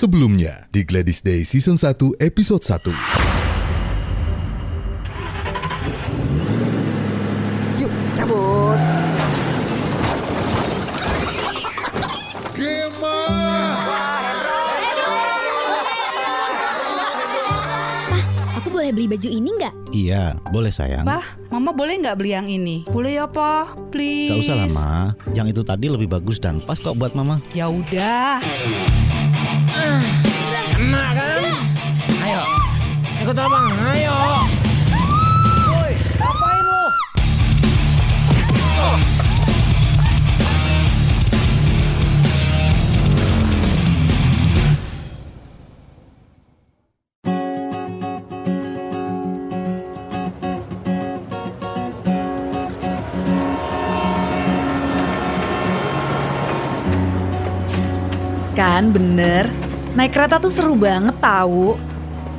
Sebelumnya di Gladys Day Season 1 Episode 1. Yuk, cabut. Aku boleh beli baju ini nggak? Iya, boleh sayang. Pah, mama boleh nggak beli yang ini? Boleh ya, Pak? Please. Gak usah lama. Yang itu tadi lebih bagus dan pas kok buat mama. Ya udah. Ikut abang, ayo. Woi, ngapain lu? Kan bener, naik kereta tuh seru banget tahu.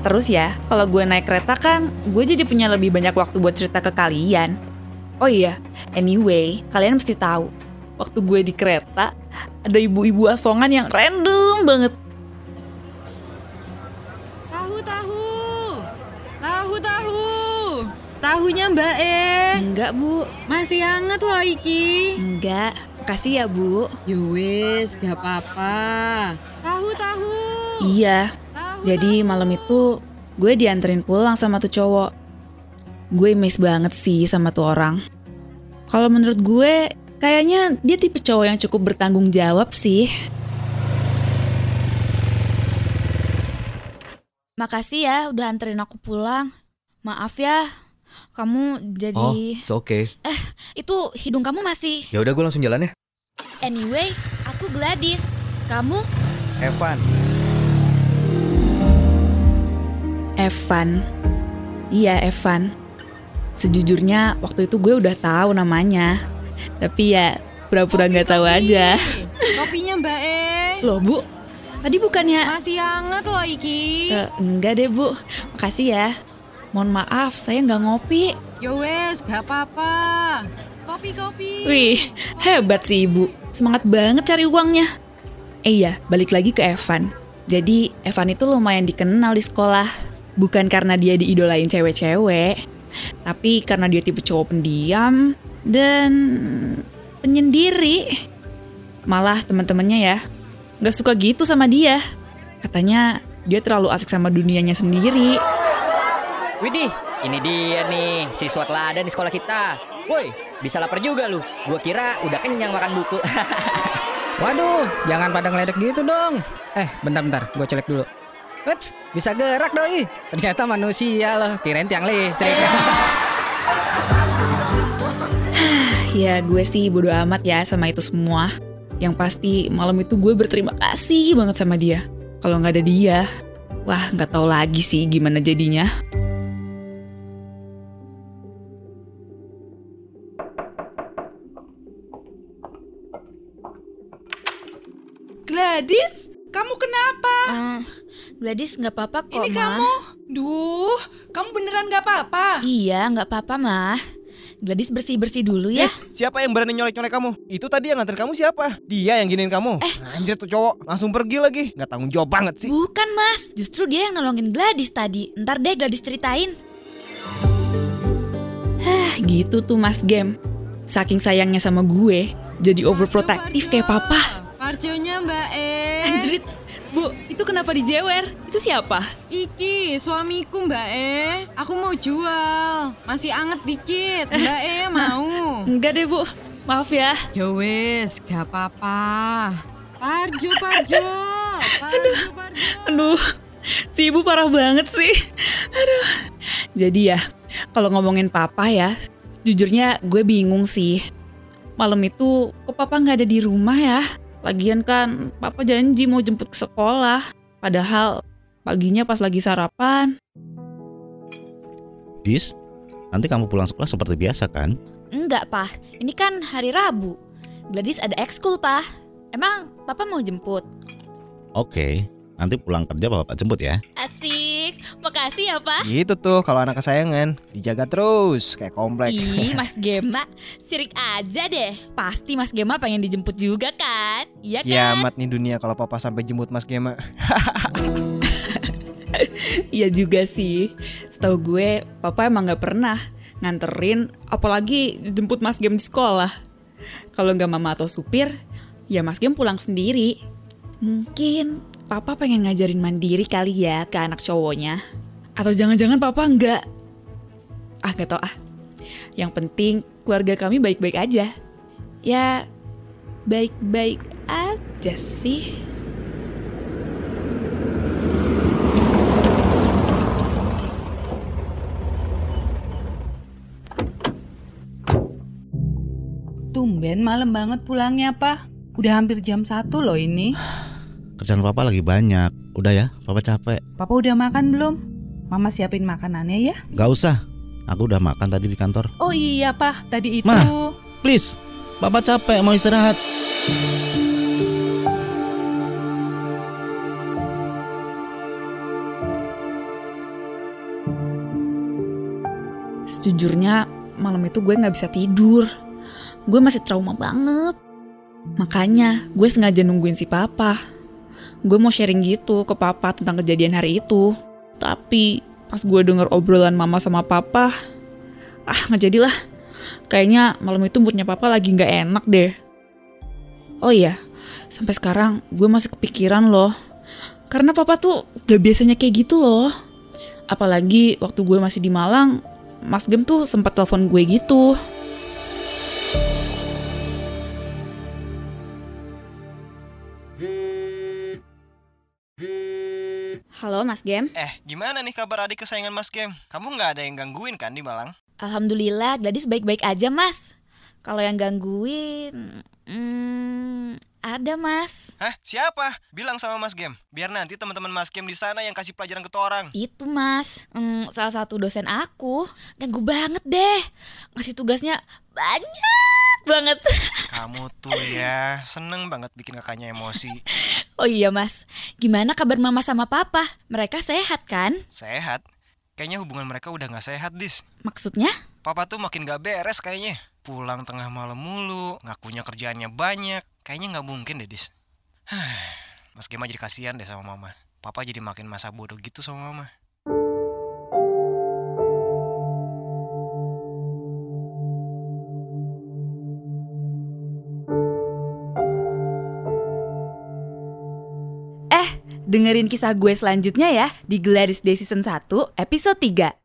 Terus ya, kalau gue naik kereta kan, gue jadi punya lebih banyak waktu buat cerita ke kalian. Oh iya, anyway, kalian mesti tahu, waktu gue di kereta, ada ibu-ibu asongan yang random banget. Tahu tahu. Tahu tahu. Tahunya Mbak E. Enggak, Bu. Masih hangat loh iki. Enggak. Makasih ya, Bu. Yowes, gak apa-apa. Tahu tahu. Iya, jadi malam itu gue dianterin pulang sama tuh cowok. Gue miss banget sih sama tuh orang. Kalau menurut gue, kayaknya dia tipe cowok yang cukup bertanggung jawab sih. Makasih ya udah anterin aku pulang. Maaf ya, kamu Oh, jadi it's okay. itu hidung kamu masih. Ya udah gue langsung jalan ya. Anyway, aku Gladys. Kamu? Evan. Evan. Iya, Evan. Sejujurnya waktu itu gue udah tahu namanya. Tapi ya pura-pura nggak tahu aja. Kopinya Mbak E. Loh, Bu. Tadi bukannya Masih hangat loh iki. Eh, enggak deh, Bu. Makasih ya. Mohon maaf, saya nggak ngopi. Yowes, gak apa-apa. Kopi kopi. Wih, hebat sih ibu. Semangat banget cari uangnya. Eh iya, balik lagi ke Evan. Jadi, Evan itu lumayan dikenal di sekolah. Bukan karena dia diidolain cewek-cewek, tapi karena dia tipe cowok pendiam dan penyendiri. Malah teman-temannya ya, nggak suka gitu sama dia. Katanya dia terlalu asik sama dunianya sendiri. Widih, ini dia nih, siswa teladan di sekolah kita. Woi, bisa lapar juga lu. Gua kira udah kenyang makan buku. Waduh, jangan pada ngeledek gitu dong. Eh, bentar-bentar, gue colek dulu. Wets, bisa gerak doi. Ternyata manusia loh, kirain tiang listrik. Ya gue sih bodo amat ya sama itu semua. Yang pasti malam itu gue berterima kasih banget sama dia. Kalau nggak ada dia, wah nggak tahu lagi sih gimana jadinya. Gladys, kamu kenapa? Eh, Gladys nggak apa-apa kok, Ini Ma. kamu. Duh, kamu beneran nggak apa-apa? Iya, nggak apa-apa, mah. Gladys bersih-bersih dulu ya. Siapa yang berani nyolek-nyolek kamu? Itu tadi yang nganter kamu siapa? Dia yang giniin kamu. Eh. Anjir tuh cowok, langsung pergi lagi. Nggak tanggung jawab banget sih. Bukan, Mas. Justru dia yang nolongin Gladys tadi. Ntar deh Gladys ceritain. Hah gitu tuh mas Gem. Saking sayangnya sama gue, jadi overprotective kayak papa. Parjonya Mbak E. Anjrit, bu itu kenapa dijewer? Itu siapa? Iki suamiku Mbak E. Aku mau jual. Masih anget dikit. Mbak E mau. Enggak deh bu, maaf ya. Yowes, gak apa-apa. Parjo, Parjo. Parjo, Parjo. Aduh, si ibu parah banget sih. Aduh. Jadi ya, kalau ngomongin papa ya, jujurnya gue bingung sih. Malam itu kok papa nggak ada di rumah ya? Lagian kan papa janji mau jemput ke sekolah. Padahal paginya pas lagi sarapan. Dis, nanti kamu pulang sekolah seperti biasa kan? Enggak, Pak. Ini kan hari Rabu. Gladys ada ekskul, Pak. Emang Papa mau jemput? Oke, nanti pulang kerja bapak jemput ya. Makasih ya, Pak. Gitu tuh kalau anak kesayangan dijaga terus kayak komplek. Ih, Mas Gema, sirik aja deh. Pasti Mas Gema pengen dijemput juga kan? Iya kan? Kiamat nih dunia kalau papa sampai jemput Mas Gema. Iya juga sih. Setahu gue, papa emang nggak pernah nganterin, apalagi jemput Mas Game di sekolah. Kalau nggak mama atau supir, ya Mas Game pulang sendiri. Mungkin papa pengen ngajarin mandiri kali ya ke anak cowoknya. Atau jangan-jangan papa nggak. Ah nggak tau ah. Yang penting keluarga kami baik-baik aja. Ya baik-baik aja sih. Tumben malam banget pulangnya, Pak. Udah hampir jam satu loh ini. Kerjaan papa lagi banyak. Udah ya, papa capek. Papa udah makan belum? Mama siapin makanannya ya. Gak usah. Aku udah makan tadi di kantor. Oh iya, Pak. Tadi itu. Ma. Please, papa capek mau istirahat. Sejujurnya malam itu gue nggak bisa tidur. Gue masih trauma banget. Makanya gue sengaja nungguin si papa. Gue mau sharing gitu ke papa tentang kejadian hari itu. Tapi pas gue denger obrolan mama sama papa, ah nggak jadilah. Kayaknya malam itu moodnya papa lagi nggak enak deh. Oh iya, sampai sekarang gue masih kepikiran loh. Karena papa tuh gak biasanya kayak gitu loh. Apalagi waktu gue masih di Malang, Mas Gem tuh sempat telepon gue gitu. Halo Mas Gem. Eh, gimana nih kabar adik kesayangan Mas Gem? Kamu nggak ada yang gangguin kan di Malang? Alhamdulillah, Gladys baik-baik aja, Mas. Kalau yang gangguin, hmm, ada, Mas. Hah? Siapa? Bilang sama Mas Gem. Biar nanti teman-teman Mas Gem di sana yang kasih pelajaran ke orang. Itu, Mas. Hmm, salah satu dosen aku ganggu banget deh. Ngasih tugasnya banyak banget. Kamu tuh ya seneng banget bikin kakaknya emosi. Oh iya, Mas. Gimana kabar Mama sama Papa? Mereka sehat kan? Sehat? Kayaknya hubungan mereka udah gak sehat, Dis. Maksudnya? Papa tuh makin gak beres kayaknya. Pulang tengah malam mulu, ngakunya kerjaannya banyak. Kayaknya nggak mungkin deh, Dis. Mas Gema jadi kasihan deh sama Mama. Papa jadi makin masa bodoh gitu sama Mama. Eh, dengerin kisah gue selanjutnya ya di Gladys Day Season 1 episode 3.